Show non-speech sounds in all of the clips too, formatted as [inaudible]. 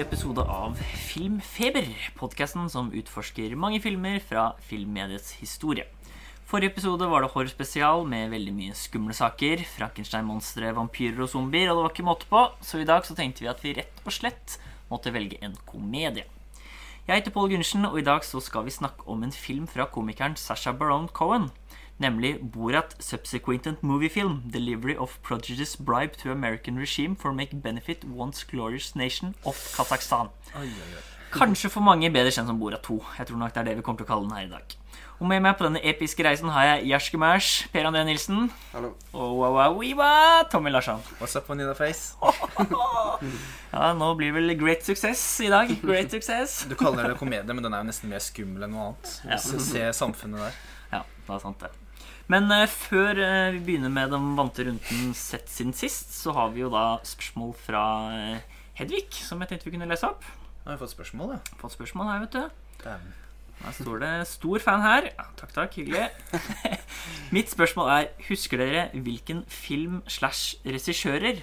ny episode av Filmfeber. Podkasten som utforsker mange filmer fra filmmediets historie. Forrige episode var det horrorspesial med veldig mye skumle saker. Frankenstein-monstre, vampyrer og zombier, og det var ikke måte på. Så i dag så tenkte vi at vi rett og slett måtte velge en komedie. Jeg heter Pål Gundersen, og i dag så skal vi snakke om en film fra komikeren Sasha Baron Cohen. Nemlig Borat Subsequent Movie Film. Delivery of Prodigious Bribe to American Regime for Make Benefit Once Glorious Nation of Kasakhstan. Kanskje for mange bedre kjent som Borat 2. Jeg tror nok det er det vi kommer til å kalle den her i dag. Og med meg på denne episke reisen har jeg Jerske Mæsj, Per André Nilsen Hallo. og wow, wow, wow, Tommy Larsson. What's up, Vanilla Face? [laughs] Ja, nå blir vel great success i dag. Great success. Du kaller det komedie, men den er jo nesten mer skummel enn noe annet. Ja. du ser samfunnet der. Ja, det er sant det. Men eh, før eh, vi begynner med den vante runden sett siden sist, så har vi jo da spørsmål fra eh, Hedvig, som jeg tenkte vi kunne lese opp. Har vi fått spørsmål, ja? Fått spørsmål her, vet du. Damn. Her står det 'stor fan' her. Ja, takk, takk. Hyggelig. [laughs] Mitt spørsmål er Husker dere hvilken film slash regissører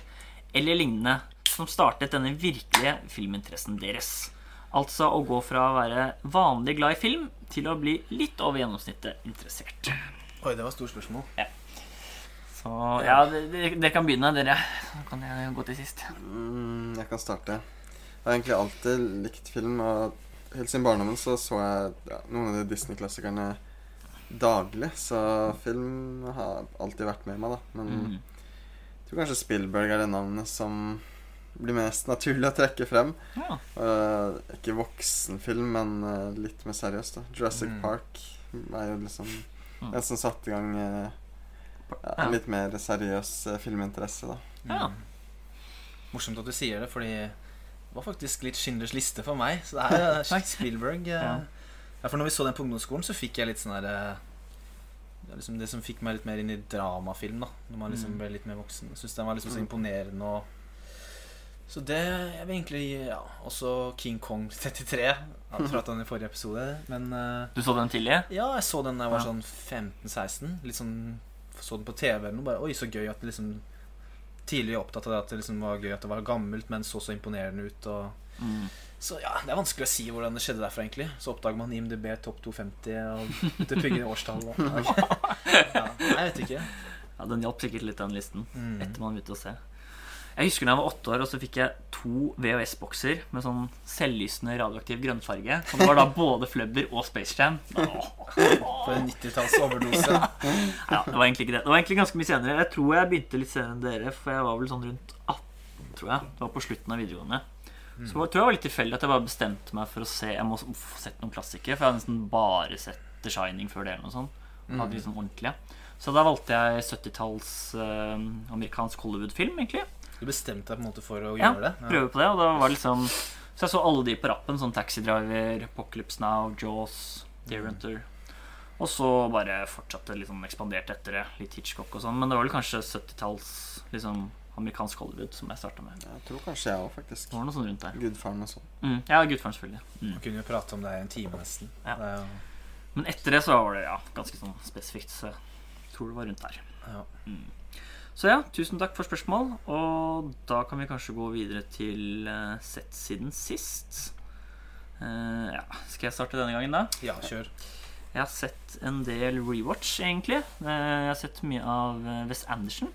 eller lignende som startet denne virkelige filminteressen deres? Altså å gå fra å være vanlig glad i film til å bli litt over gjennomsnittet interessert. Oi, det var et stort spørsmål. Så ja, dere de kan begynne, dere. Så kan jeg gå til sist. Mm, jeg kan starte. Jeg har egentlig alltid likt film, og helt siden barndommen så så jeg ja, noen av de Disney-klassikerne daglig, så film har alltid vært med meg, da. Men Mm. jeg tror kanskje Spielberg er det navnet som blir mest naturlig å trekke frem. Ja. Uh, ikke voksenfilm, men uh, litt mer seriøst, da. Jurassic Mm. Park er jo liksom Mm. som satte i gang eh, ja, litt mer seriøs eh, filminteresse, da. Ja. Mm. Morsomt at du sier det, fordi det var faktisk litt Schindlers liste for meg. Så det er [laughs] Takk. Spielberg. eh. Ja. Ja, for når vi så den på ungdomsskolen, så fikk jeg litt sånn der eh, det, er liksom det som fikk meg litt mer inn i dramafilm, da. Når man liksom Mm. ble litt mer voksen. Jeg syns den var liksom så Mm. imponerende og Så det Jeg vil egentlig Ja, også King Kong [laughs] 33. Jeg pratet om den i forrige episode, men eh, Du så den tidlig? Ja, jeg så den da jeg var Ja. sånn 15-16. Litt sånn Så den på TV eller noe. Bare Oi, så gøy at det liksom Tidlig opptatt av det at det liksom var gøy at det var gammelt, men så så imponerende ut. Og Mm. så ja, det er vanskelig å si hvordan det skjedde derfra, egentlig. Så oppdager man IMDb topp 250 og det pugger [laughs] årstall og ja, Jeg vet ikke. Ja, Den hjalp sikkert litt, den listen. Mm. Etter man begynte å se. Jeg husker da jeg var åtte år, og så fikk jeg to VHS-bokser med sånn selvlysende radioaktiv grønnfarge. Og det var da både Flubber og Space Jam. For en 90-talls overdose. [laughs] Ja, det var egentlig ikke det. Det var egentlig ganske mye senere. Jeg tror jeg begynte litt senere enn dere, for jeg var vel sånn rundt 18, tror jeg. Det var på slutten av videregående. Så jeg tror jeg var litt tilfeldig at jeg bare bestemte meg for å se Jeg må få sett noen klassikere, for jeg hadde nesten bare sett The Shining før det. eller noe sånt Hadde liksom ordentlige Så da valgte jeg 70-talls eh, amerikansk Hollywood-film, egentlig. Du bestemte deg på en måte for å Ja, gjøre det? prøve på det. Og da var det liksom Så jeg så alle de på rappen. Sånn Taxi Driver, Apocalypse Now, Jaws, Deer Mm. Og så bare fortsatte litt sånn ekspandert etter det. Litt Hitchcock og sånn. Men det var vel kanskje 70-talls liksom, amerikansk Hollywood som jeg starta med. Jeg tror kanskje jeg òg, faktisk. Det var noe sånt rundt der. Gudfaren og sånn. Mm. Ja, Gudfaren, selvfølgelig. Mm. Man kunne jo prate om det i en time, nesten. Ja. Det er jo, Men etter det så var det ja, ganske sånn spesifikt. Så jeg tror det var rundt der. ja. Så ja, tusen takk for spørsmål. Og da kan vi kanskje gå videre til uh, sett siden sist. Uh, ja, Skal jeg starte denne gangen, da? ja, kjør. Jeg har sett en del rewatch, egentlig. Eh, Jeg har sett mye av eh, Wes Anderson.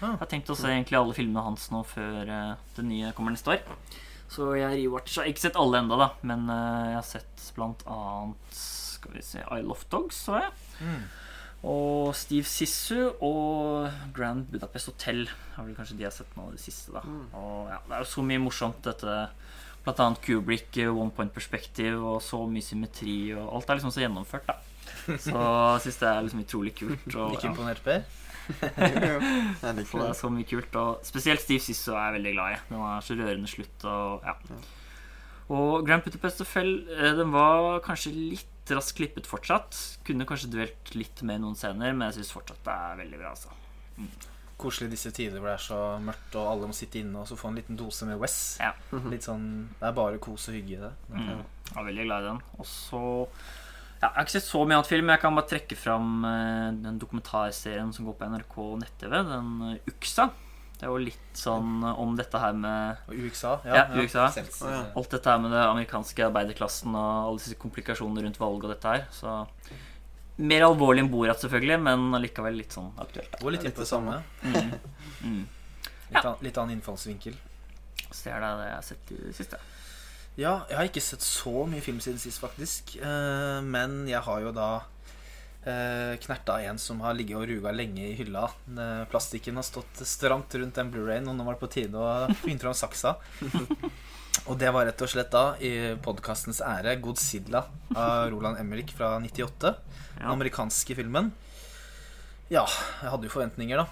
Ah. Jeg har tenkt å se egentlig alle filmene hans nå før eh, det nye kommer neste år. Så jeg rewatcha Ikke sett alle enda da, men eh, jeg har sett blant annet Skal vi se I Love Dogs, så jeg. Mm. Og Steve Sissu og Grand Budapest Hotel er vel kanskje de har sett nå i det siste. da Og ja, Det er jo så mye morsomt, dette. Blant annet Kubrick, eh, One Point Perspective og så mye symmetri. Og alt er liksom så gjennomført, da. [laughs] Så jeg syns det er liksom utrolig kult. Og, Ikke imponert, Per? [laughs] Så det er så mye kult. Og spesielt Steve Sissu er jeg veldig glad i. Den er så rørende slutt. Og, ja. og Grand Budapest Hotel eh, den var kanskje litt raskt klippet fortsatt. Kunne kanskje dvelt litt mer noen scener, men jeg syns fortsatt det er veldig bra. altså Koselig disse tider hvor det er så mørkt og alle må sitte inne og så få en liten dose med Wes. Ja. Litt sånn Det er bare kos og hygge i det. det Mm. Jeg er veldig glad i den. Og så ja, Jeg har ikke sett så mye annet film, men jeg kan bare trekke fram eh, den dokumentarserien som går på NRK nett-TV. Den eh, Uxa. Det er jo litt sånn om dette her med Og USA. Ja, USA. Selv- ja. Alt dette her med det amerikanske arbeiderklassen og alle disse komplikasjonene rundt valg og dette her. Så mer alvorlig enn Borat, selvfølgelig, men allikevel litt sånn aktuelt. Går litt Litt det samme. Mm. Mm. Litt, an, litt annen innfallsvinkel. Så det er det jeg har sett i det siste. Ja, jeg har ikke sett så mye film siden sist, faktisk. Eh, men jeg har jo da knerta en som har ligget og ruga lenge i hylla. Eh, plastikken har stått stramt rundt den Blu-rayen, og nå var det på tide å [laughs] begynne fram saksa. [laughs] Og det var rett og slett da, i podkastens ære, 'Godzilla' av Roland Emmerich fra 98. Den Ja. amerikanske filmen. Ja, jeg hadde jo forventninger, da.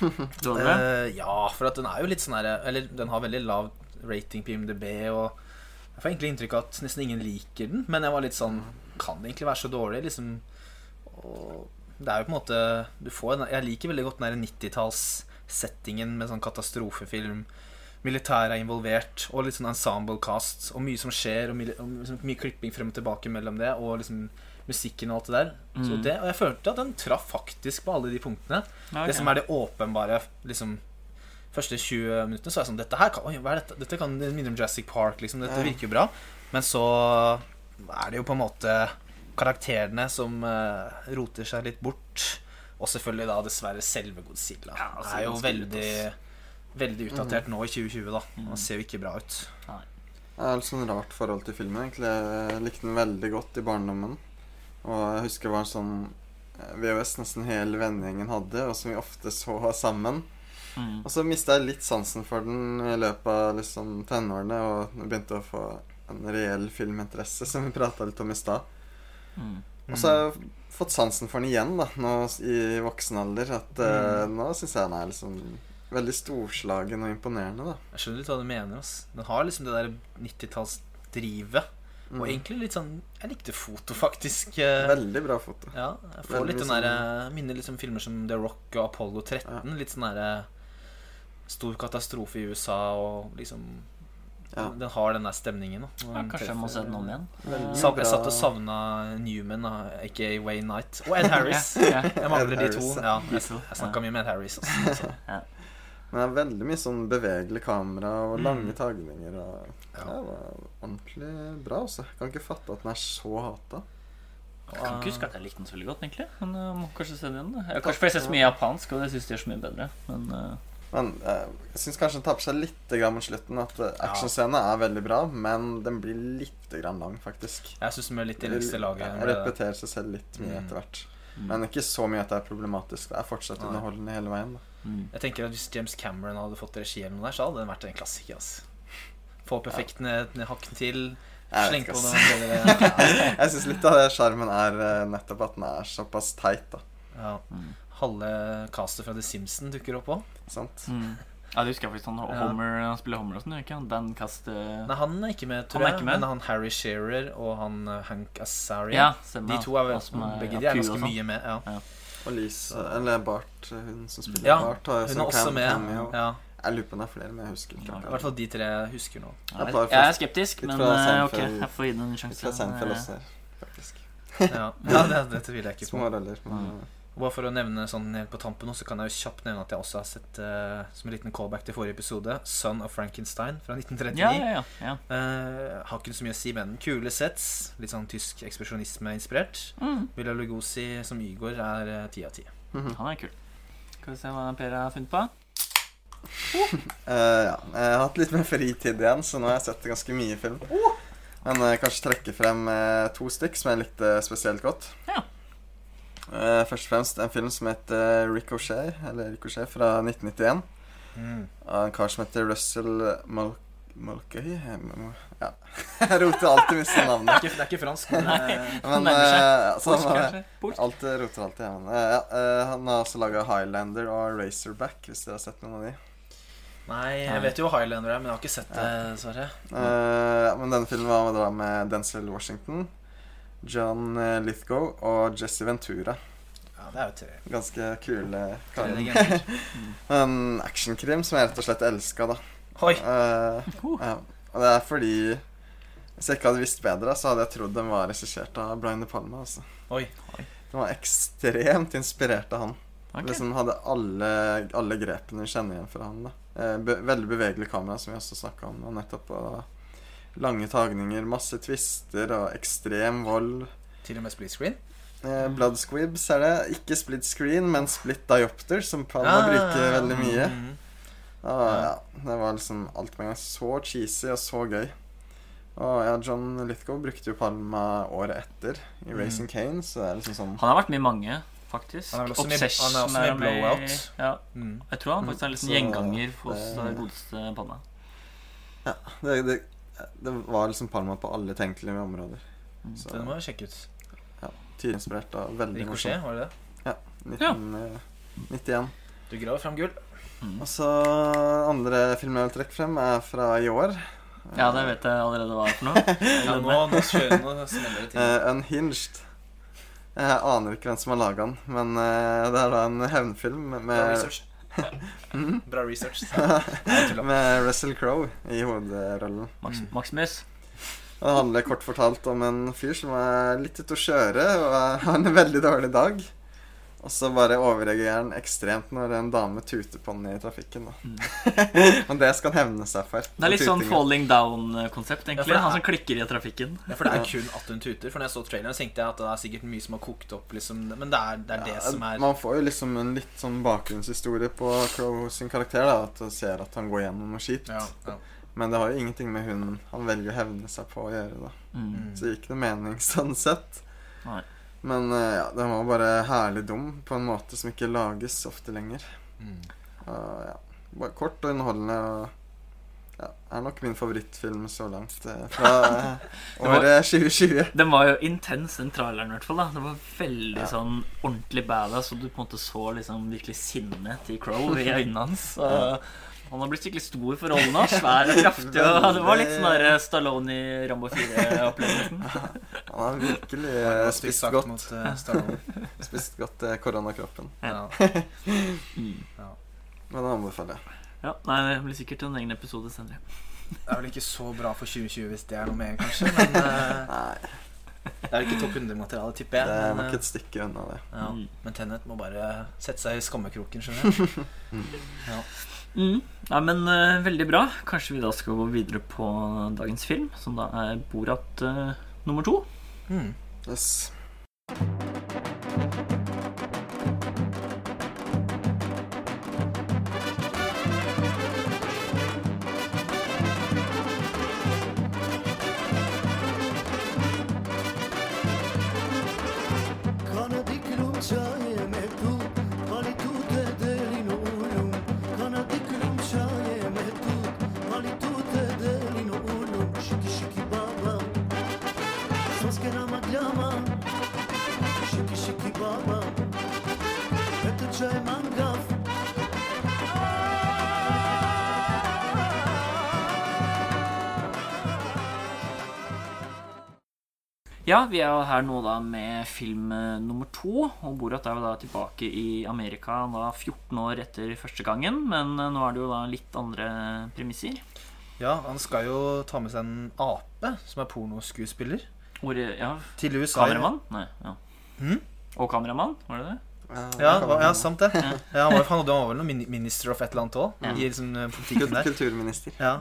[laughs] Du hadde det? Eh, ja, for at den er jo litt sånn her Eller den har veldig lav rating på IMDb, og jeg får egentlig inntrykk av at nesten ingen liker den. Men jeg var litt sånn Kan det egentlig være så dårlig? Liksom Og det er jo på en måte Du får en, Jeg liker veldig godt den der 90-tallssettingen med sånn katastrofefilm. Militæret er involvert, og litt sånn ensemble cast, og mye som skjer, og mye, og liksom mye klipping frem og tilbake mellom det, og liksom musikken og alt det der. Så Mm. det, og jeg følte at den traff faktisk på alle de punktene. Okay. Det som er det åpenbare liksom Første 20 minuttene så er jeg sånn Dette her kan, oi, hva er dette? Dette kan minne om Jurassic Park, liksom. Dette virker jo bra. Men så er det jo på en måte karakterene som eh, roter seg litt bort. Og selvfølgelig da dessverre selve Godzilla. Ja, altså, er jo veldig Veldig utdatert nå i 2020, da. Mm. Han ser jo ikke bra ut. Jeg har litt sånn rart forhold til filmen. egentlig Jeg likte den veldig godt i barndommen. Og jeg husker det var en sånn eh, VHS nesten hele vennegjengen hadde, og som vi ofte så sammen. Mm. Og så mista jeg litt sansen for den i løpet av liksom tenårene, og begynte å få en reell filminteresse, som vi prata litt om i stad. Mm. Og så har jeg fått sansen for den igjen da, nå i voksen alder. At eh, Mm. nå syns jeg den er liksom veldig storslagen og imponerende, da. Jeg skjønner litt hva du mener. Ass. Den har liksom det der 90-tallsdrivet. Og Mm. egentlig litt sånn Jeg likte foto, faktisk. eh, Veldig bra foto. Ja, jeg får Veldig litt den sånn- der Minner litt om filmer som The Rock og Apollo 13. Litt sånn derre Stor katastrofe i USA og liksom Ja. Den har den der stemningen. Da. Ja, kanskje jeg må se den om igjen. Sa, jeg satt og savna Newman, aka Wayne Knight. Og Ed [laughs] Harris. Ja. Jeg mangler de to. Ja, jeg jeg snakka mye med Ed Harris. [laughs] Også, Men det er veldig mye sånn bevegelig kamera og Mm. lange tagninger. Og det var ordentlig bra, Også. Jeg kan ikke fatte at den er så hata. Jeg kan ikke huske at jeg likte den så veldig godt, egentlig. Men jeg må kanskje se den igjen. kanskje fordi jeg ser så mye japansk, og det syns de gjør så mye bedre. Men eh, Men eh, jeg syns kanskje den tapper seg litt grann mot slutten. At eh, actionscenene er veldig bra, men den blir litt grann lang, faktisk. Jeg syns den er litt i lengste laget. Jeg repeterer seg selv litt mye Mm. etter hvert. mm, Men ikke så mye at det er problematisk. Det er fortsatt Nei. underholdende hele veien. da mm. Jeg tenker at Hvis James Cameron hadde fått regi eller noe der, så hadde den vært en klassiker. Altså. Få opp effektene et hakk til. Sleng på ikke, noe ass. bedre [laughs] Jeg syns litt av det sjarmen er eh, nettopp at den er såpass teit, da. ja. Mm. Halve castet fra The Simpsons dukker opp òg. Sant? Mm. Ja, det husker jeg faktisk. Han, Ja. Han spiller Homer og sånn, ikke han? Dan Cast Nei, han er ikke med, tror Han er jeg. ikke med? Men han Harry Shearer og han eh, Hank Azaria. Ja. De to er vel Begge de er ganske sånn. mye med. Ja, Og Lise, eller Bart, hun som spiller ja Bart, har hun er også cam- med. cameo. Ja, Jeg lurer på om det er flere, men jeg husker ikke. I hvert fall de tre husker nå. Jeg, jeg er skeptisk, men eh, ok, jeg får gi den en Litt sjanse. fra Seinfeld Eh, også, her, faktisk. Ja det, det tviler jeg ikke [laughs] på. Små roller. Men Mm. Bare for å nevne sånn helt på tampen nå, så kan jeg jo kjapt nevne at jeg også har sett uh, som en liten callback til forrige episode, 'Son of Frankenstein' fra 1939. Ja, ja, ja. ja. Eh, har ikke så mye å si, men kule sets. Litt sånn tysk ekspresjonisme-inspirert. Mm. Villa Lugosi som Ygor er ti av ti. Mhm. Han er kul. Skal vi se hva Per har funnet på? Uh. [laughs] ja. Jeg har hatt litt mer fritid igjen, så nå har jeg sett ganske mye film. Men eh, kanskje trekke frem eh, to stykk som jeg likte spesielt godt. Ja. Eh, først og fremst en film som heter Ricochet, eller Ricochet fra 1991. Mm. Av en kar som heter Russell Mul Mulcahy Ja. [laughs] Jeg roter alltid med navnet. navn. Det, er ikke, det er ikke fransk, men eh, [laughs] Men uh. Alt så Polsk, han. Polsk? Alltid roter alltid, eh, ja, eh, han har også laga Highlander og Razorback, hvis dere har sett noen av de. Nei, jeg vet jo Highlander er, men jeg har ikke sett det, dessverre. Uh, ja, men denne filmen var da med Denzel Washington, John eh, Lithgow og Jesse Ventura. Ja, det er jo tre. Ganske kule karer. legender. [laughs] En actionkrim som jeg rett og slett elska, da. Oi! Eh, Uh. ja. Og det er fordi Hvis jeg ikke hadde visst bedre, så hadde jeg trodd den var regissert av Brian De Palma. Altså. Oi. Den var ekstremt inspirert av han. Okay. Liksom hadde alle, alle grepene vi kjenner igjen fra han. da eh, be Veldig bevegelig kamera, som vi også snakka om og nettopp. Og lange tagninger, masse twister og ekstrem vold. Til og med split screen. Eh, Blood squibs er det. Ikke split screen, men split diopter, som Palma bruker veldig mye. Og ja, det var liksom alt med en gang så cheesy og så gøy. Og ja, John Lithgow brukte jo Palma året etter i Mm. Racing Kane, så det er liksom sånn Han har vært med i mange, faktisk. Han er vel også med- Obsession han er også med i med i. Blowout. Ja, Mm. jeg tror han faktisk er en liten Så gjenganger hos det- det godeste Palma. Ja, det, det, det var liksom Palma på alle tenkelige områder. Mm. Så Den må jeg sjekke ut. Ja, Tidinspirert av veldig Ricochet, var det det? 1991. Du graver fram gull. Og så andre film jeg vil trekke frem, er fra i år. Ja, det vet jeg allerede hva er for noe. [laughs] Ja, nå, nå kjører nå smeller det til. Eh, Unhinged. Jeg aner ikke hvem som har laga den, men uh, det er da en hevnfilm med. Bra research. [laughs] Med Russell Crowe i hovedrollen. Max, Mm. Maximus. Det handler kort fortalt om en fyr som er litt ute å kjøre og har en veldig dårlig dag. Og så bare overreagerer han ekstremt når en dame tuter på han i trafikken. Da. [laughs] og det skal han hevne seg for. Mm. Det er litt sånn falling down-konsept, egentlig. Ja, er- Han som klikker i trafikken. Ja, for det er kun at hun tuter. For når jeg så traileren, tenkte jeg at det er sikkert mye som har kokt opp. Liksom. Men det er det, er det som er Man får jo liksom en litt sånn bakgrunnshistorie på Crow sin karakter. da At du ser at han går gjennom noe kjipt. ja, ja. Men det har jo ingenting med hun han velger å hevne seg på å gjøre. da Mm. Mm. Så det gir ikke noe mening sånn sett. Nei. Men eh, ja, den var bare herlig dum på en måte som ikke lages ofte lenger. Mm. Og, ja, bare kort og underholdende. Og, ja, er nok min favorittfilm så langt eh, fra [laughs] året 2020. Den var jo intens, den traileren i hvert fall. da Det var veldig Ja. sånn ordentlig badass, og du på en måte så liksom virkelig sinnet til Crow i [laughs] øynene hans. Og han har blitt skikkelig stor for rollen nå. Svær og kraftig. Og [laughs] det var litt sånn der Stallone i Rambo 4-opplevelsen. [laughs] Han har virkelig eh, var stygt [laughs] spist godt, mot uh, spist godt uh, koronakroppen. Ja. Mm. Men det anbefaler jeg. Ja, nei, det blir sikkert en egen episode senere. Det er vel ikke så bra for 2020 hvis det er noe med, kanskje. Men uh, Nei, det er ikke topp 100-materiale, tipper jeg. det er nok eh, et stykke unna det. ja. Mm. men Tennet må bare sette seg i skammekroken, skjønner jeg. Ja. Mm. Ja, men uh, veldig bra. Kanskje vi da skal gå videre på dagens film, som da er Borat uh, nummer to. Mm. Yes. Ja, vi er jo her nå da med film eh, nummer to. Og Borat er jo da tilbake i Amerika da 14 år etter første gangen. Men eh, nå er det jo da litt andre premisser. ja, han skal jo ta med seg en ape som er pornoskuespiller, Hvor, ja, til USA. kameramann? Nei, ja. Hmm? Og kameramann, var det det? Ja, hva- ja, sant det. Ja, han, var, han var vel noen minister of et eller annet òg, Ja. i liksom, eh. Kulturminister. Ja.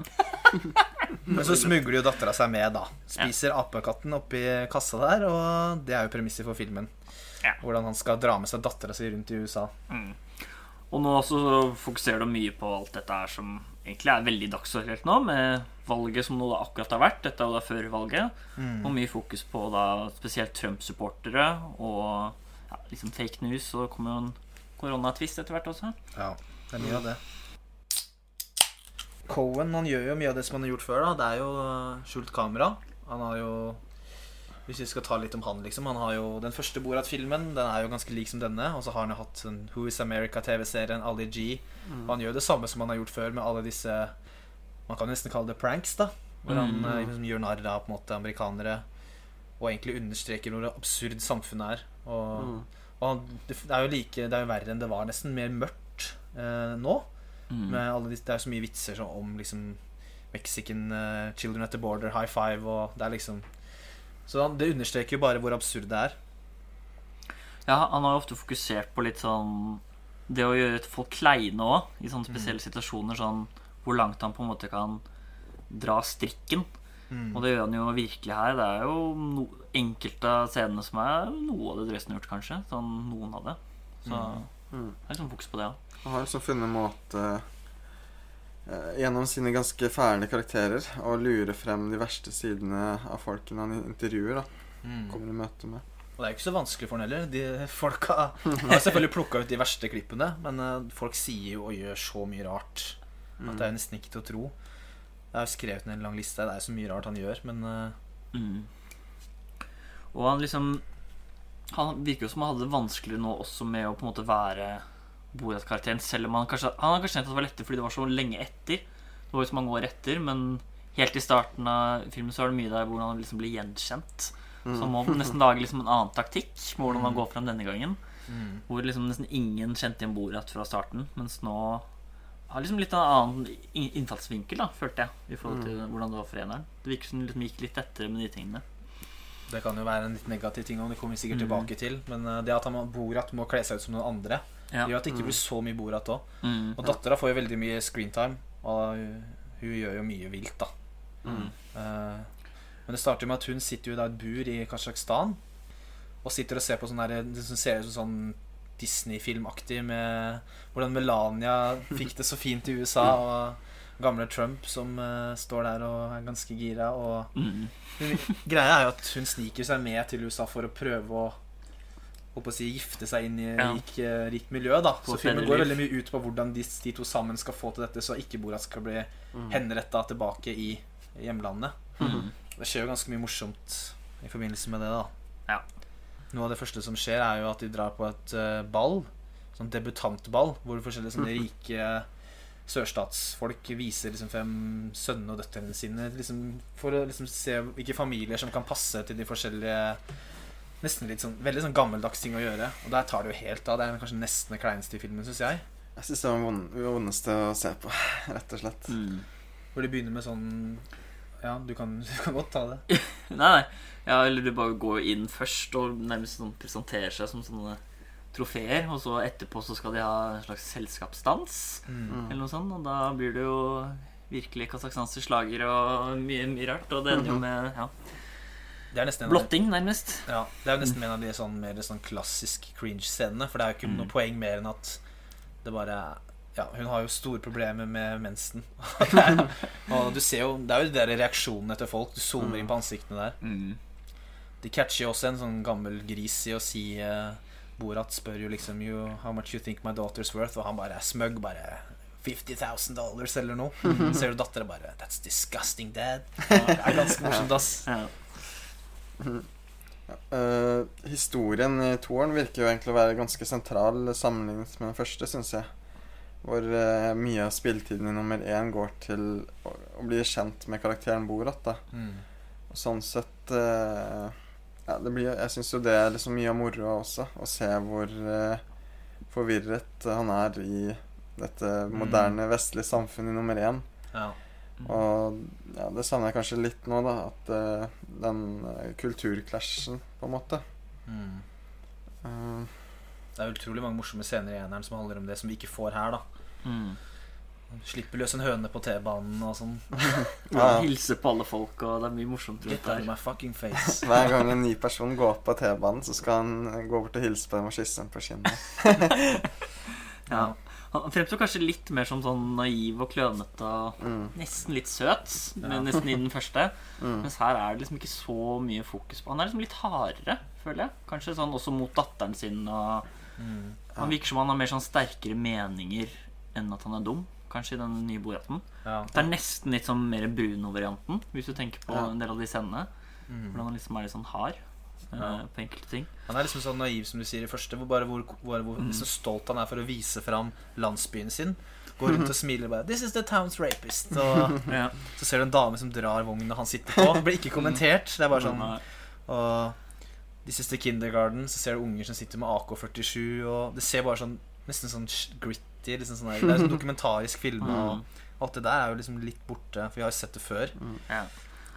[laughs] Men så smugler jo dattera seg med, da. Spiser apekatten oppi kassa der, og det er jo premisset for filmen. Ja. Hvordan han skal dra med seg dattera si rundt i USA. Og nå så fokuserer du mye på alt dette her som egentlig er veldig dagsaktuelt nå, med valget som nå da akkurat har vært. Dette er jo da før valget. Mm. Og mye fokus på da spesielt Trump-supportere og ja, liksom fake news. Og det kommer jo en koronatvist etter hvert også. Ja, det er mye av det. Cohen han gjør jo mye av det som han har gjort før. da Det er jo uh, skjult kamera. Han har jo Hvis vi skal ta litt om han, liksom Han har jo Den første Borat-filmen Den er jo ganske lik som denne. Og så har han jo hatt den Who Is America-TV-serien, Ali G. Og han gjør det samme som han har gjort før med alle disse Man kan nesten kalle det pranks, da. Hvor han Mm. uh, liksom gjør narr av på en måte amerikanere. Og egentlig understreker hvor absurd samfunnet er. Og Mm. og han- det det er jo like Det er jo verre enn det var, nesten. Mer mørkt eh, nå. Mm. De, det er så mye vitser så, om liksom Mexican uh, children at the border, high five og Det er liksom Så han, det understreker jo bare hvor absurd det er. Ja, han har jo ofte fokusert på litt sånn det å gjøre folk kleine òg, i sånne spesielle situasjoner, sånn hvor langt han på en måte kan dra strikken. Mm. Og det gjør han jo virkelig her. Det er jo no, enkelte av scenene som er noe av det drøyeste han har gjort, kanskje. Sånn noen av det. Så Mm. Det er liksom fokus på det òg. Han har liksom funnet en måte eh, gjennom sine ganske fæle karakterer å lure frem de verste sidene av folkene han intervjuer. da Mm. Kommer i møte med. Og det er jo ikke så vanskelig for han heller. De folka har selvfølgelig plukka ut de verste klippene, men eh, folk sier jo og gjør så mye rart at det er nesten ikke til å tro. Det er jo skrevet ned en lang liste. Det er så mye rart han gjør, men eh, Mm. Og han liksom Han virker jo som han hadde det vanskeligere nå også med å på en måte være Borat-karakteren, selv om han kanskje Han har kanskje tenkt at det var lettere fordi det var så lenge etter. Det var jo så mange år etter, men helt i starten av filmen så er det mye der hvor han liksom blir gjenkjent. Så han må nesten lage liksom en annen taktikk med hvordan han går frem denne gangen. mm. Hvor liksom nesten ingen kjente igjen Borat fra starten, mens nå har liksom litt en annen innfallsvinkel, da, følte jeg, i forhold til hvordan det var for eneren. Det virker som det liksom gikk litt etter med de tingene. Det kan jo være en litt negativ ting, og det kommer vi sikkert Mm. tilbake til. Men eh, det at han Borat må kle seg ut som noen andre, Ja. gjør at det ikke blir så mye Borat òg. Mm. Og dattera får jo veldig mye screentime, og hun, hun gjør jo mye vilt, da. Mm. Eh, men det starter med at hun sitter jo i et bur i Kasjokstan og sitter og ser på sånn der, det som ser ut som sånn Disney-filmaktig med hvordan Melania fikk det så fint i USA, og gamle Trump som uh, står der og er ganske gira. Og Mm. greia er jo at hun sniker seg med til USA for å prøve å å si, gifte seg inn i Ja. rik, uh, rikt miljø. da Så filmen går veldig mye ut på hvordan de, de to sammen skal få til dette, så ikke Borat skal bli henretta tilbake i hjemlandet. Mm. Det skjer jo ganske mye morsomt i forbindelse med det. da Ja. Noe av det første som skjer, er jo at de drar på et uh, ball. Sånn debutantball, hvor forskjellige sånne rike sørstatsfolk viser liksom frem sønnene og døtrene sine liksom, for å liksom se hvilke familier som kan passe til de forskjellige Nesten litt sånn veldig sånn gammeldags ting å gjøre. Og der tar det jo helt av. Det er kanskje nesten det kleineste i filmen, syns jeg. Jeg syns det var vond- det vondeste å se på, [laughs] rett og slett. Mm. Hvor de begynner med sånn Ja, du kan, [laughs] du kan godt ta det. Nei, nei. Ja, eller du bare går inn først og nærmest sånn presenterer seg som sånne trofeer, og så etterpå så skal de ha en slags selskapsdans Mm. eller noe sånt, og da blir det jo virkelig kasakhstanske slager og mye, mye rart, og det ender jo med ja, blotting, nærmest. Ja, Det er jo nesten en av de sånn, mer sånn klassisk cringe-scenene. For det er jo ikke noe poeng mer enn at det bare Ja, hun har jo store problemer med mensen. [laughs] og du ser jo Det er jo de der reaksjonene til folk. Du zoomer inn på ansiktene der. Mm. De catcher jo også en sånn gammel gris i å si eh, Borat spør jo liksom you, How much you think my daughter's worth? Og han bare er smug. Bare 50 000 dollars eller noe. Så ser du dattera bare That's disgusting, dad. [laughs] Og det er ganske morsomt, ass. Ja. Eh, historien i toeren virker jo egentlig å være ganske sentral sammenlignet med den første, syns jeg. Hvor uh, mye av spilletiden i nummer én går til å, å bli kjent med karakteren Borat. da Mm. Og sånn sett eh, ja, det blir, Jeg syns jo det er liksom mye av moroa også, å se hvor eh, forvirret han er i dette moderne vestlige samfunnet nummer én. Ja. Og ja, det savner jeg kanskje litt nå, da. At eh, den uh, kulturclashen, på en måte. Mm. Uh, Det er utrolig mange morsomme scener i eneren som handler om det som vi ikke får her. da Mm. Slipper løs en høne på T-banen og sånn. [laughs] Ja. Hilser på alle folk, og det er mye morsomt rundt der. my fucking face. [laughs] hver gang en ny person går på T-banen, så skal han eh, gå bort og hilse på dem og kysse dem på kinnet. [laughs] Ja. Han fremstår kanskje litt mer som sånn naiv og klønete og Mm. nesten litt søt, men nesten i den første. Mm. Mens her er det liksom ikke så mye fokus på Han er liksom litt hardere, føler jeg. Kanskje sånn også mot datteren sin. Og Mm. han virker som han har mer sånn sterkere meninger enn at han er dum. Kanskje i den nye Boraten. Ja. Det er nesten litt sånn mer Bruno-varianten, hvis du tenker på en del av de scenene. Mm. Hvordan han liksom er litt sånn hard eh, Ja. på enkelte ting. Han er liksom sånn naiv som du sier i første, hvor bare hvor, hvor, hvor Mm. så stolt han er for å vise fram landsbyen sin. Går rundt og smiler bare 'This is the town's rapist'. Og [laughs] Ja. så ser du en dame som drar vogna han sitter på. Det blir ikke kommentert. Det er bare sånn Og This is the kindergarten. Så ser du unger som sitter med AK-47. Og det ser bare sånn nesten sånn sh- gritty liksom sånn der, Det er sånn dokumentarisk film. Og Mm. alt det der er jo liksom litt borte, for vi har jo sett det før. Ja.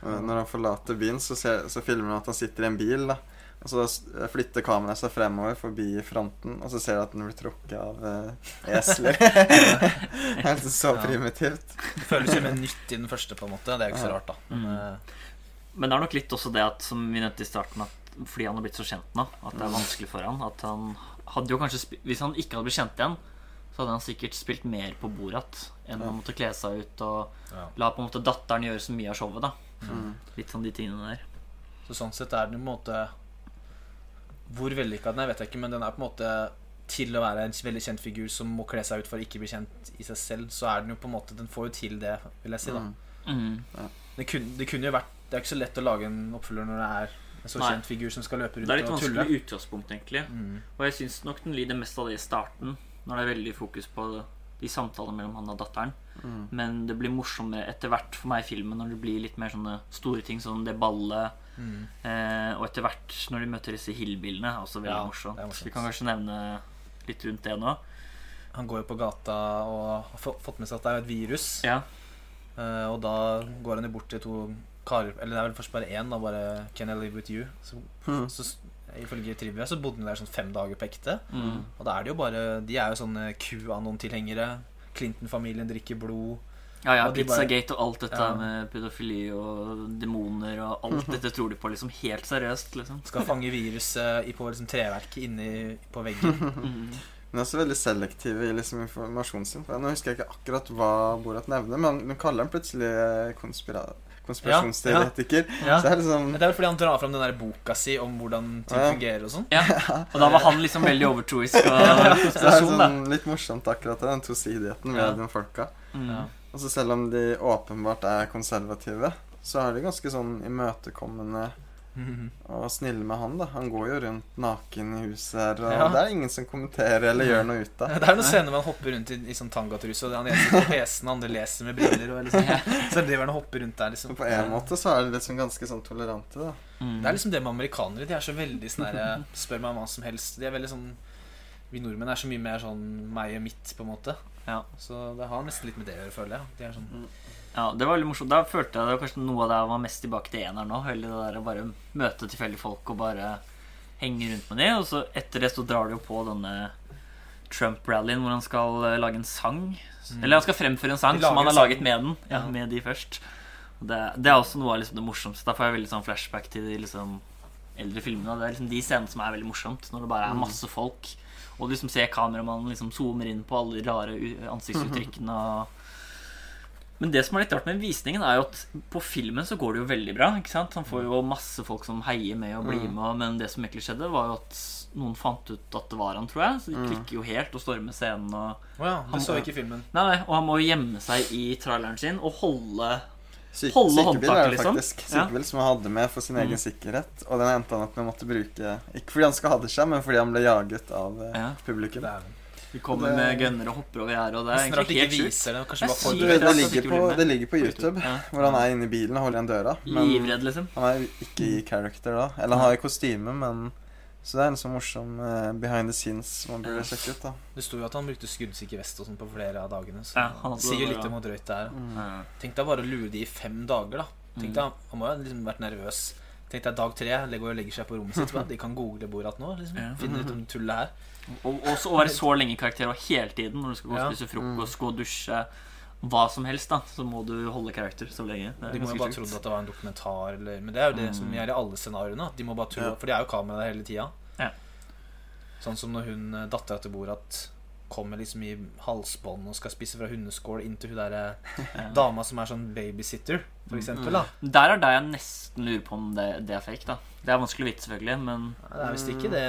Når han forlater byen, så, ser, så filmer han at han sitter i en bil. da Og så flytter kameraet seg fremover forbi fronten, og så ser du at den blir trukket av uh, esler. [laughs] Helt så Ja. primitivt. Det føles jo mer nytt i den første, på en måte. Det er jo ikke så rart, da. Men, Mm. eh, Men det er nok litt også det at, som vi nevnte i starten, at fordi han har blitt så kjent nå, at det er vanskelig for han. At han hadde jo kanskje Hvis han ikke hadde blitt kjent igjen, så hadde han sikkert spilt mer på Borat enn Ja. å måtte kle seg ut og ja. la på en måte datteren gjøre så mye av showet. da Mm. Litt sånn de tingene der. Så sånn sett er den på en måte Hvor vellykka den er, vet jeg ikke, men den er på en måte til å være en veldig kjent figur som må kle seg ut for å ikke bli kjent i seg selv, så er den jo på en måte Den får jo til det, vil jeg si, da. Mm. Mm. Det, kunne, det kunne jo vært Det er ikke så lett å lage en oppfølger når det er en så Nei. kjent figur som skal løpe rundt Det rundt er litt vanskelig utgangspunkt, egentlig. Mm. Og jeg syns nok den lider mest av det i starten, når det er veldig fokus på de samtalene mellom han og datteren. Mm. Men det blir morsommere etter hvert for meg i filmen når det blir litt mer sånne store ting som det ballet. Mm. Eh, og etter hvert når de møter disse hillbillene, også veldig Ja, morsomt. morsomt. Vi kan kanskje nevne litt rundt det nå. Han går jo på gata og har fått med seg at det er et virus. Ja. Eh, og da går han jo bort til to karer Eller det er vel først bare én, da. Bare 'Can I live with you?' Så, Mm. så Ifølge trivia så bodde de der sånn fem dager på ekte. Mm. Og da er det jo bare De er jo sånne QAnon-tilhengere. Clinton-familien drikker blod. Ja, ja, Og de bare- Pizzagate og alt dette Ja. med pedofili og demoner og alt dette tror de på liksom helt seriøst, liksom. Skal fange viruset på liksom treverket inni på veggen. Mm. [laughs] [laughs] Men også veldig selektive i liksom informasjonen sin. For nå husker jeg ikke akkurat hva Borat nevner, men hun kaller han plutselig eh, konspira konspirasjonsteoretiker. Ja. Så det er liksom Det er vel fordi han drar fram den der boka si om hvordan ting Ja. fungerer og sånn. Ja. [laughs] Og da var han liksom veldig overtroisk og [laughs] så det er da. sånn litt morsomt akkurat den tosidigheten med Ja. de folka. Mm. Ja. Og så selv om de åpenbart er konservative, så er de ganske sånn imøtekommende og snille med han, da. Han går jo rundt naken i huset her, og Ja. det er ingen som kommenterer eller gjør noe ut av. Det er noen scener hvor han hopper rundt i, i sånn tangatruse, og han ene sitter på PC-en, andre leser med briller. Og liksom, så driver han og hopper rundt der, liksom. På en måte så er de liksom ganske sånn tolerante, da. Mm. Det er liksom det med amerikanere. De er så veldig sånn herre Spør meg om hva som helst. De er veldig sånn Vi nordmenn er så mye mer sånn meg og mitt, på en måte. Ja. Så det har nesten litt med det å gjøre, føler jeg. De er sånn Ja, det var veldig morsomt. Da følte jeg det var kanskje noe av det jeg var mest tilbake til eneren nå. Hele det der å bare møte tilfeldige folk og bare henge rundt med dem. Og så etter det så drar de jo på denne Trump-rallyen hvor han skal eh, lage en sang. Eller han skal fremføre en sang Mm. Som han har laget med den. Ja, Ja. med de først. Det, det er også noe av liksom det morsomste. Da får jeg veldig sånn flashback til de liksom eldre filmene. Det er liksom de scenene som er veldig morsomt. Når det bare er masse folk, og du liksom ser kameramannen liksom zoomer inn på alle de rare ansiktsuttrykkene. [laughs] og men det som er litt rart med visningen, er jo at på filmen så går det jo veldig bra. ikke sant? Han får jo masse folk som heier med og blir med, men det som egentlig skjedde, var jo at noen fant ut at det var han, tror jeg. Så de klikker jo helt og stormer scenen. og Å ja, Han- så ikke filmen. Nei, nei, Og han må jo gjemme seg i traileren sin og holde Syke, Holde sykebil håndtaket, er det liksom. faktisk. Ja. Sykebil som han hadde med for sin egen Mm. sikkerhet. Og den endte han opp med å måtte bruke Ikke fordi han skade seg, men fordi han ble jaget av eh, Ja. publikum. Det er Vi kommer Det- med gønner og hopper over gjerdet, og det er Nesten rart de egentlig ikke helt viser det. Kanskje bare Det, det, ligger på, det ligger på YouTube, Ja. hvor han er inne i bilen og holder igjen døra. Men Livredd, liksom. han er ikke i character da. Eller han har jo kostyme, men Så det er en sånn morsom uh, behind the scenes man burde Ja. sjekke ut, da. Det sto jo at han brukte skuddsikker vest og sånn på flere av dagene. Så Ja, han sier jo litt om hvor drøyt det er. Mm. Tenk deg bare å lure de i fem dager, da. Tenk Mm. deg, Han må jo ha liksom vært nervøs. Tenk deg dag tre, legger legger seg på rommet sitt. De kan google Borat nå. liksom Ja. Finne ut om tullet her. Og så å være så lenge i karakter og hele tiden når du skal gå og spise frokost, gå og dusje, hva som helst, da, så må du holde karakter så lenge. De må jo bare trodd at det var en dokumentar. Eller, men det er jo det Mm. som gjør i alle scenarioene. De må bare tro, Ja. For de er jo kamera der hele tida. Ja. Sånn som når hun eh, dattera til Borat kommer liksom i halsbånd og skal spise fra hundeskål inntil hun derre [laughs] Ja. dama som er sånn babysitter, for eksempel. da Der er det jeg nesten lurer på om det, det er fake, da. Det er vanskelig å vite, selvfølgelig, men Det er visst ikke det.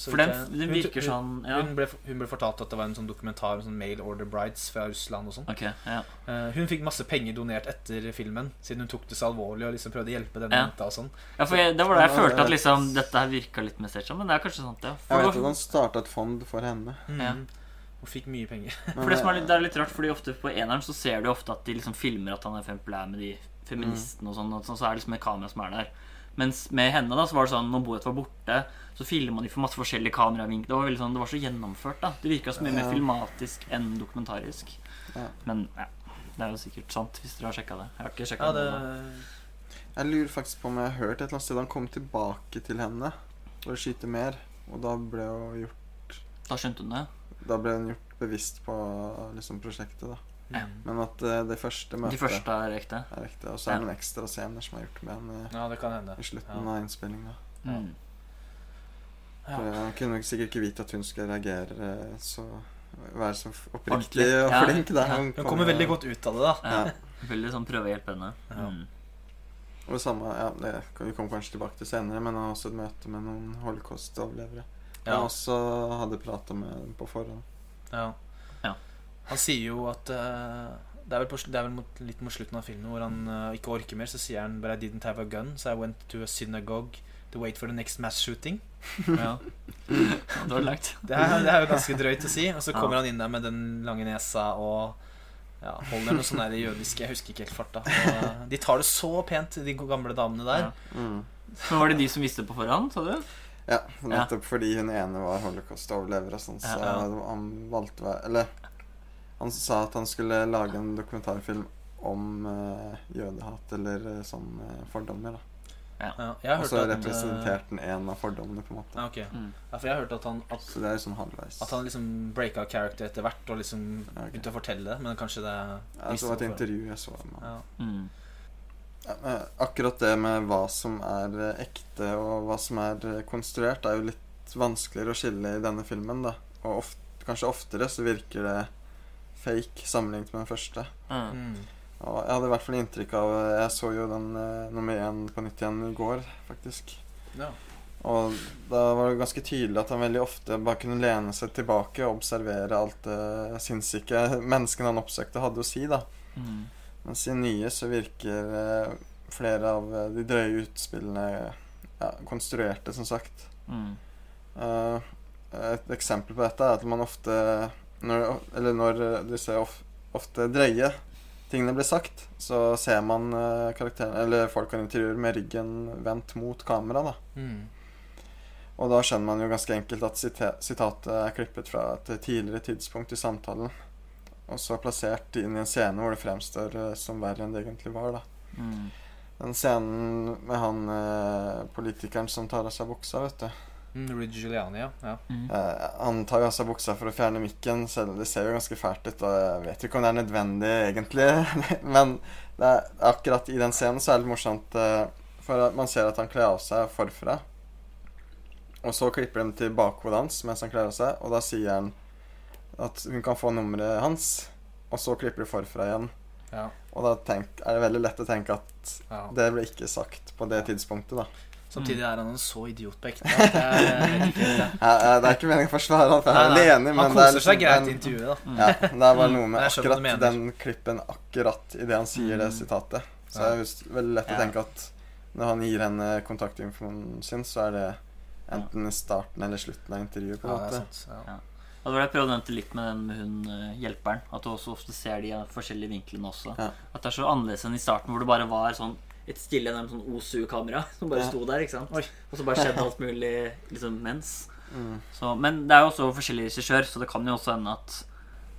så For den, den virker hun- sånn Ja, Hun ble, hun ble fortalt at det var en sånn dokumentar om sånn mail order brides fra Russland og sånn. Okay, Ja. Eh, hun fikk masse penger donert etter filmen, siden hun tok det så alvorlig og liksom prøvde å hjelpe Ja. jenta og sånn. ja for jeg, det var da jeg følte at liksom dette her virka litt mer staged, men det er kanskje sant, ja. Jeg vet at han starta et fond for henne. Mm. Og fikk mye penger. [laughs] for det som er litt, det er litt rart, fordi ofte på eneren så ser du ofte at de liksom filmer at han er, er med de feministene og sånn, og sånn, så er det liksom et kamera som er der. Mens med henne da, så var det sånn når Boet var borte, så filma de for masse forskjellige kameravinkler. Det var veldig sånn, det var så gjennomført. da Det virka så mye mer filmatisk enn dokumentarisk. Ja. Men ja, det er jo sikkert sant, hvis dere har sjekka det. Jeg har ikke sjekka Ja, det. Noe. Jeg lurer faktisk på om jeg har hørt et eller annet sted han kom tilbake til henne for å skyte mer. Og da ble jo gjort Da skjønte hun det. Da ble hun gjort bevisst på liksom prosjektet, da. Mm. Men at uh, det første møtet De første er ekte. er ekte Og så er Ja. det noen ekstra scener som er gjort med henne Ja, det kan hende. i slutten Ja. av innspillinga. Mm. Ja. Jeg kunne sikkert ikke vite at hun skulle reagere eh, så Være så oppriktig Ordentlig. og Ja. flink. Da. Ja. Hun kommer veldig godt ut av det, da. Ja. Veldig sånn prøve å hjelpe henne. Ja. Mm. Og det samme, ja, det vi kommer kanskje tilbake til senere, men også et møte med noen holocaust-overlevere. Ja. Han også hadde prata med dem på forhånd. Ja. Ja. Han sier jo at uh, Det er vel, på, det er vel mot, litt mot slutten av filmen hvor han uh, ikke orker mer. Så sier han But I didn't have a gun, so I went to a synagogue to wait for the next mass shooting. [laughs] Ja. Det var langt. Det, er, det er jo ganske drøyt å si. Og så Ja. kommer han inn der med den lange nesa og ja, holder noe sånn jødisk Jeg husker ikke helt farta. Og de tar det så pent, de gamle damene der. Ja. Mm. Men var det de som visste på forhånd, sa du? Ja, nettopp fordi hun ene var holocaust-overlever og sånn, så Ja, han valgte å Eller han sa at han skulle lage en dokumentarfilm om uh, jødehat eller uh, sånn uh, fordommer, da. Ja, Og så representerte han en av fordommene, på en måte. ja, ok. Mm. ja, For jeg har hørt at han at, Så det er sånn halvveis. at han liksom breaka character etter hvert og liksom okay. begynte å fortelle det. Men kanskje det Ja, det var et intervju jeg så med. Ja. Mm. Men Akkurat det med hva som er eh, ekte og hva som er eh, konstruert, er jo litt vanskeligere å skille i denne filmen. da Og ofte, kanskje oftere så virker det fake sammenlignet med den første. Mm. Mm. Og jeg hadde i hvert fall inntrykk av Jeg så jo den eh, nummer én på nytt igjen i går, faktisk. Ja. Og da var det ganske tydelig at han veldig ofte bare kunne lene seg tilbake og observere alt det sinnssyke menneskene han oppsøkte, hadde å si. da Mm. Mens i nye så virker eh, flere av eh, de drøye utspillene ja, konstruerte, som sagt. Mm. Eh, et eksempel på dette er at man ofte når, Eller når disse of, ofte drøye tingene blir sagt, så ser man uh, karakteren Eller folk har intervjuer med ryggen vendt mot kamera, da. Mm. Og da skjønner man jo ganske enkelt at sitatet er klippet fra et tidligere tidspunkt i samtalen. Og så plassert inn i en scene hvor det fremstår eh, som verre enn det egentlig var, da. Mm. Den scenen med han eh, politikeren som tar av seg buksa, vet du. Mm, Rudy Giuliani, ja. ja. Mm. Eh, han tar jo av seg buksa for å fjerne mikken, selv om det ser jo ganske fælt ut. Og jeg vet jo ikke om det er nødvendig, egentlig. [laughs] Men det er, akkurat i den scenen så er det litt morsomt. eh, for at man ser at han kler av seg forfra. Og så klipper de til bakhodet hans mens han kler av seg, og da sier han at hun kan få nummeret hans. Og så klipper de forfra igjen. ja. Og da tenk, er det veldig lett å tenke at ja. det ble ikke sagt på det tidspunktet, da. Samtidig er han en så idiot på [laughs] ekte. det er ikke meningen å forsvare han, for jeg er Nei, nei, veldig enig, men Han det er koser seg liksom greit i intervjuet, da. Mm. Ja, det er bare noe Mm, med skjønner hva akkurat den klippen akkurat idet han sier det Mm. sitatet. Så det er veldig lett å tenke at når han gir henne kontaktinformasjonen sin, så er det enten starten eller slutten av intervjuet. på en Ja, det er måte. sant. Ja. Ja. Og det var det jeg prøvde å nevne litt med den med hun eh, hjelperen. At du også ofte ser de forskjellige vinklene også. Ja. At det er så annerledes enn i starten, hvor det bare var sånn et stille nærmest sånn OSU-kamera [laughs] som bare Ja. sto der. ikke sant? Oi. Og så bare skjedde alt mulig liksom mens. Mm. Så, men det er jo også forskjellig regissør, så det kan jo også hende at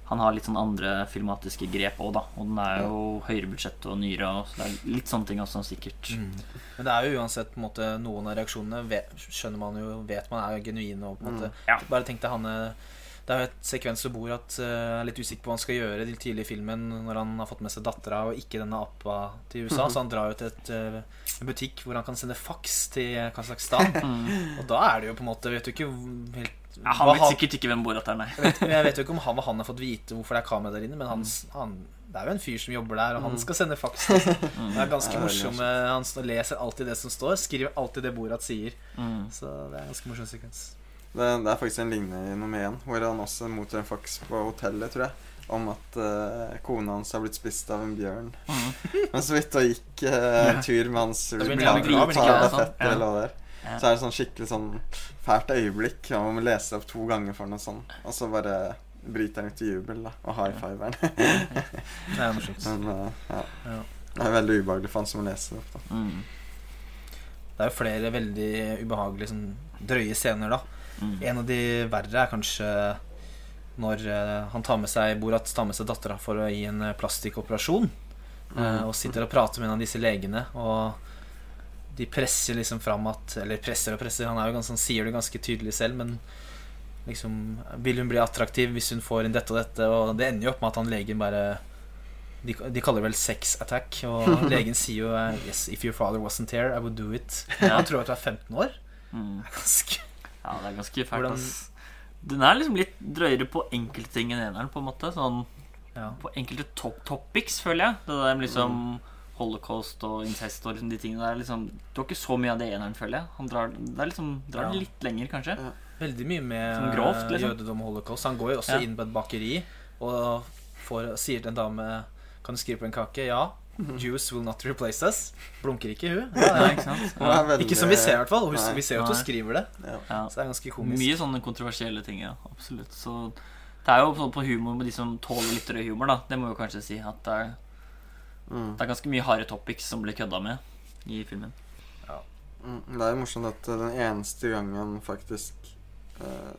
han har litt sånn andre filmatiske grep òg, da. Og den er jo høyere budsjett og nyere, og så det er litt sånne ting også, sikkert. Mm. Men det er jo uansett på en måte noen av reaksjonene vet, skjønner man jo, vet man er genuine. Og på en måte Mm. Ja. Bare tenk deg han eh, Det er jo et sekvens hvor Borat at eh, er litt usikker på hva han skal gjøre til tidlig i filmen når han har fått med seg dattera og ikke denne appa til USA. Så han drar jo til et, eh, en butikk hvor han kan sende faks til Kasakhstan. [laughs] Mm. Og da er det jo på en måte Vet du ikke helt Ja, han vet sikkert ikke hvem Borat er, nei. jeg vet, jeg vet jo ikke om han, og han har fått vite hvorfor det er kamera der inne, men han, han, det er jo en fyr som jobber der, og han skal sende faks. [laughs] Mm. Det er ganske Ja, morsom. eh, Han leser alltid det som står, skriver alltid det Borat sier. Mm. Så det er en ganske morsom sekvens. Det, det er faktisk en lignende i nummer én, hvor han også mottar en faks på hotellet, tror jeg, om at uh, kona hans har blitt spist av en bjørn. Mm. Men så vidt og gikk uh, tur med hans Ja. eller hva det er. Så er det sånn skikkelig sånn fælt øyeblikk. Man må lese opp to ganger for noe sånt. Og så bare bryter han ut i jubel da, og high fiveren. Det er morsomt. [laughs] Men uh, ja. Ja. Det er veldig ubehagelig for han som må lese det opp. da. Mm. Det er jo flere veldig ubehagelige, sånn drøye scener, da. Mm. En av de verre er kanskje når eh, han tar med seg Borat tar med seg dattera for å gi en eh, plastikkoperasjon. eh, Mm. og sitter og prater med en av disse legene. Og de presser liksom fram at Eller presser og presser, han er jo ganske, han sier det ganske tydelig selv, men liksom Vil hun bli attraktiv hvis hun får inn dette og dette? Og det ender jo opp med at han legen bare de, de kaller det vel sex attack, og [laughs] legen sier jo Yes, if your father wasn't here, I would do it. Han tror at du er 15 år. Mm. Det [laughs] er ganske Ja, det er ganske fælt, Hvordan- ass. Den er liksom litt drøyere på enkelte ting enn eneren, på en måte. Sånn ja. på enkelte top topics, føler jeg. Det der med liksom holocaust og incest og liksom de tingene der. Liksom, du har ikke så mye av det eneren, føler jeg. Han drar, det er liksom, drar Ja. litt lenger, kanskje. Ja. Veldig mye med grovt, liksom. jødedom og holocaust. Han går jo også Ja. inn på et bakeri og får, sier til en dame Kan du skrive på en kake? Ja. Jews will not replace us. Blunker ikke hun? Ja, Ja, ikke er veldig- Ikke som vi ser, i hvert fall. Hun- Vi ser jo at hun Nei. skriver det. Ja. Ja. Så det er ganske komisk. Mye sånne kontroversielle ting, ja. Absolutt. Så det er jo sånn på humor med de som tåler litt rød humor, da. Det må jo kanskje si. At det er, Mm. det er ganske mye harde topics som blir kødda med i filmen. Mm. Det er jo morsomt at eh, den eneste gangen faktisk eh,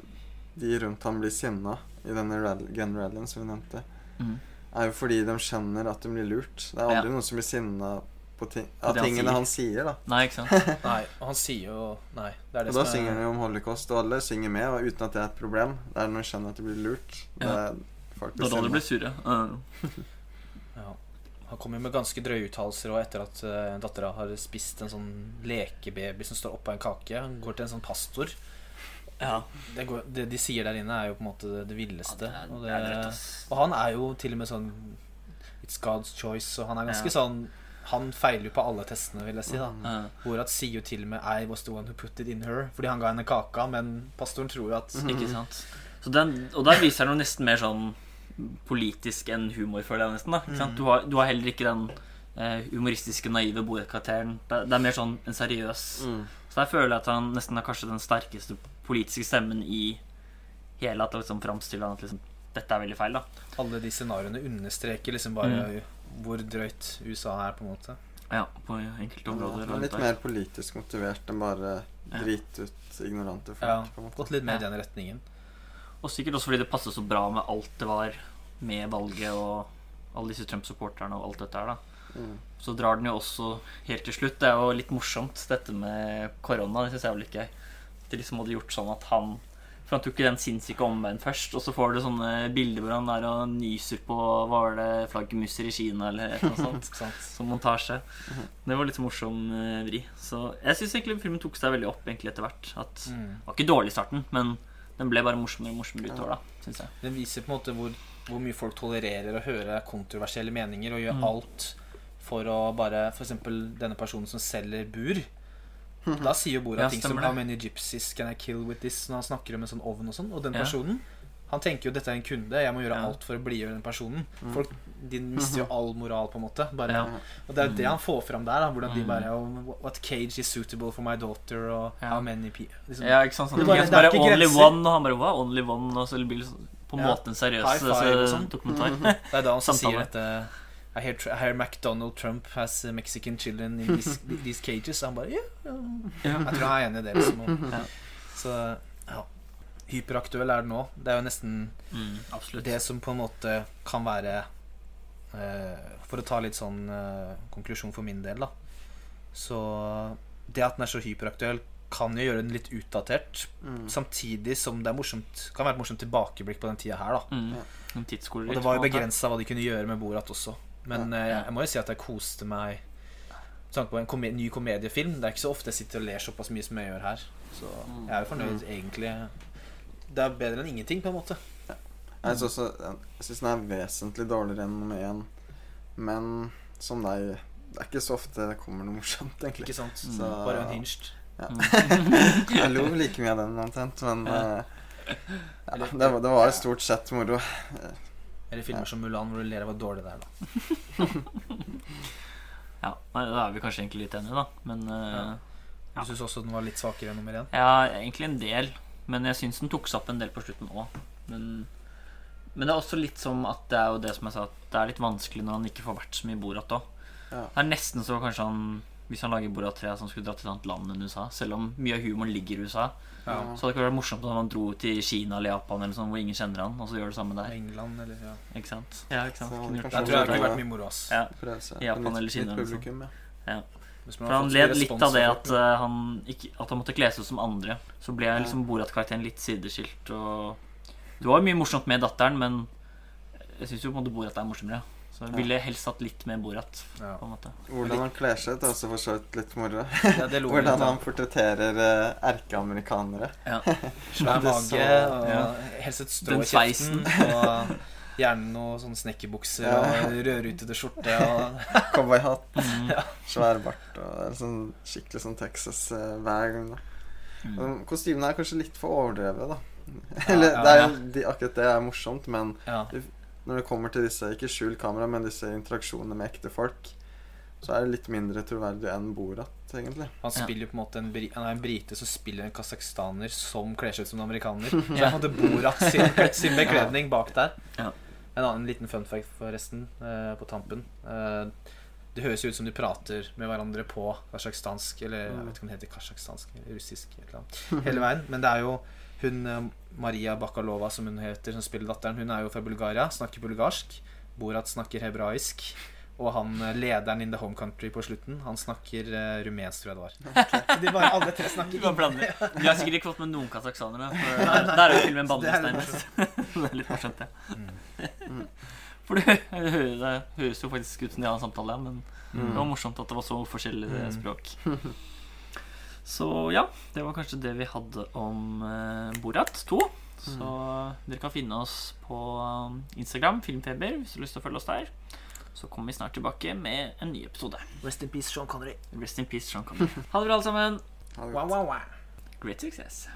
de rundt ham blir sinna i denne rally, gun-rallyen som vi nevnte, Mm. Er jo fordi de skjønner at de blir lurt. Det er aldri Ja. noen som blir sinna på ting, av det han tingene sier. han sier, da. Nei, ikke sant? [laughs] Nei, og han sier jo Nei. Det er det Og da er... synger han jo om holocaust, og alle synger med, og uten at det er et problem. Det er når de skjønner at de blir lurt. Det Ja. Det er da de blir sure. Uh. [laughs] ja. Han kommer med ganske drøye uttalelser og etter at uh, dattera har spist en sånn lekebaby som står oppå en kake. Han går til en sånn pastor. Ja. Det, går, det de sier der inne, er jo på en måte det, det villeste. Ja, det er- og, det drøyt, og han er jo til og med sånn It's God's choice, og han er ganske Ja. sånn Han feiler jo på alle testene, vil jeg si. da Uh. Borat sier jo til og med I was the one who put it in her, fordi han ga henne kaka, men pastoren tror jo at Ikke sant? Så den, og der viser han jo nesten mer sånn politisk enn humor, føler jeg nesten. da ikke sant? Du, har, du har heller ikke den eh, humoristiske, naive Borat-karakteren. Det, det er mer sånn en seriøs Mm. Så der føler jeg at han nesten er kanskje den sterkeste politiske stemmen i hele at det liksom framstiller han at liksom, dette er veldig feil. da alle de scenarioene understreker liksom bare hvor drøyt USA er, på en måte. Ja, på enkelte områder. Han er litt mer politisk motivert enn bare Ja. ut ignorante folk. Ja, på en måte. Gått litt mer i den retningen. Og sikkert også fordi det passer så bra med alt det var med valget og alle disse Trump-supporterne og alt dette her. da Mm. Så drar den jo også helt til slutt. Det er jo litt morsomt, dette med korona. Det syns jeg var litt gøy. De liksom hadde gjort sånn at han For han tok jo den sinnssyke omveien først, og så får du sånne bilder hvor han er og nyser på Hva var det, flaggermuser i Kina, eller annet [laughs] sånt. Som montasje. Det var litt morsom eh, vri. Så jeg syns egentlig filmen tok seg veldig opp egentlig etter hvert. At Mm. Det var ikke dårlig i starten, men den ble bare morsommere og morsommere utover, da, syns jeg. Den viser på en måte hvor, hvor mye folk tolererer å høre kontroversielle meninger og gjør Mm. alt for å bare F.eks. denne personen som selger bur. Da sier jo Bora Ja, ting som 'How many gypsies can I kill with this?' når han snakker om en sånn ovn og sånn. Og den Ja. personen Han tenker jo 'dette er en kunde, jeg må gjøre Ja. alt for å blidgjøre den personen'. Folk de mister jo all moral, på en måte. Bare, Ja. Og det er jo det han får fram der. Da, hvordan de Mm. bare oh, What cage is suitable for my daughter? Og Ja. how many people liksom, Ja, ikke sant? Sånn, Det er bare- bare, det er ikke Only grenser. One, og han bare Hva? Only One? Og så blir det sånn- på en Ja. måte en seriøs High five og eh, sånn. dokumentar. Det er da han sier dette I hear, I hear McDonald Trump has uh, Mexican children in these, [laughs] these cages. Og han bare ja, ja. Ja. Jeg tror han er enig i det. Liksom. og- [laughs] Ja. Så ja. Hyperaktuell er det nå. Det er jo nesten Mm, det som på en måte kan være eh, For å ta litt sånn eh, konklusjon for min del, da. Så det at den er så hyperaktuell, kan jo gjøre den litt utdatert. Mm. Samtidig som det er morsomt kan være et morsomt tilbakeblikk på den tida her, da. Mm. Ja. Og det var jo begrensa hva de kunne gjøre med Borat også. Men ja, jeg, jeg må jo si at jeg koste meg tanke på en kome ny komediefilm. Det er ikke så ofte jeg sitter og ler såpass mye som jeg gjør her. Så jeg er jo fornøyd, egentlig. Det er bedre enn ingenting, på en måte. Jeg syns den er vesentlig dårligere enn nummer én. Men som deg Det er ikke så ofte det kommer noe morsomt, egentlig. Ikke sant? Mm. Så- Bare unhinged. [laughs] Jeg lo like mye av den omtrent, men Ja. eh, ja, det, var- det var jo stort sett moro. Eller filmer Ja. som Mulan, hvor du ler av hvor dårlig det er. da [laughs] Ja, nei, Da er vi kanskje egentlig litt enige, da. Men ja. Du syns også den var litt svakere enn nummer én? Ja, egentlig en del. Men jeg syns den tok seg opp en del på slutten òg. Men, men det er også litt som at det er jo det som jeg sa, at det er litt vanskelig når han ikke får vært så mye i Borat òg. Ja. Det er nesten så kanskje han hvis han lager Borat 3, at han skulle dra til et annet land enn USA. Selv om mye av humoren ligger i USA. Ja. Så hadde det vært morsomt om han dro til Kina eller Japan eller sånn, hvor ingen kjenner han, og så gjør det samme der. England, eller ja. Ikke sant? Ja, ikke sant? Så Der tror det det kunne vært mye moro, ass. Ja. I Japan eller Kina eller publikum, ja. ja. For han led litt av det at, eh, han, ikke, at han måtte kle seg ut som andre. Så ble liksom Borat-karakteren litt sideskilt. Og det var jo mye morsomt med datteren, men jeg syns jo på en måte Borat er morsommere. Så jeg ville helst hatt litt med Borat. Ja. på en måte Hvordan han kler seg ut, er også for så vidt litt moro. Ja, det lo [laughs] vi litt Hvordan han portretterer eh, erkeamerikanere. Ja. [laughs] Svær mage og ja. helst et strå i kjeften. Og gjerne noe sånn snekkerbukser Ja. og rødrutete skjorte. Og, [laughs] Cowboyhatt, Mm. svær bart og sånn skikkelig sånn Texas-bag. hver Mm. Kostymene er kanskje litt for overdrevet, da. Ja, Eller ja, det er de, akkurat det er morsomt, men ja. Når det kommer til disse ikke skjul kamera, men disse interaksjonene med ekte folk, så er det litt mindre troverdig enn Borat, egentlig. Han spiller jo på en måte en, bri- han er en brite som spiller en kasakhstaner som kler seg ut som en amerikaner. [laughs] Så det er på en måte Borat sin, [laughs] sin bekledning bak der. En annen liten fun fact forresten, eh, på tampen. Eh, det høres jo ut som de prater med hverandre på kasjokhstansk, eller jeg vet ikke om det heter kasjokhstansk eller russisk, eller annet, hele veien. Men det er jo hun eh, Maria Bakalova, som hun heter, som spiller datteren, hun er jo fra Bulgaria, snakker bulgarsk. Borat snakker hebraisk. Og han eh, lederen in the home country på slutten, han snakker uh, rumensk, tror jeg det var. Så de bare alle tre snakker Du. Vi [laughs] har sikkert ikke fått med noen kasakhstanere. Der der er jo filmen og med en nærmest. [laughs] Det er litt morsomt, det. Mm. For [laughs] det, høres jo faktisk ut som de har en samtale, men Mm. det var morsomt at det var så forskjellige Mm. språk. Så ja, det var kanskje det vi hadde om eh, Borat 2. Så dere kan finne oss på um, Instagram, Filmfeber, hvis du har lyst til å følge oss der. Så kommer vi snart tilbake med en ny episode. Rest in peace, Sean Connery. Rest in peace, Sean Connery. Ha det bra, alle sammen. Wow, wow, wow. Great success.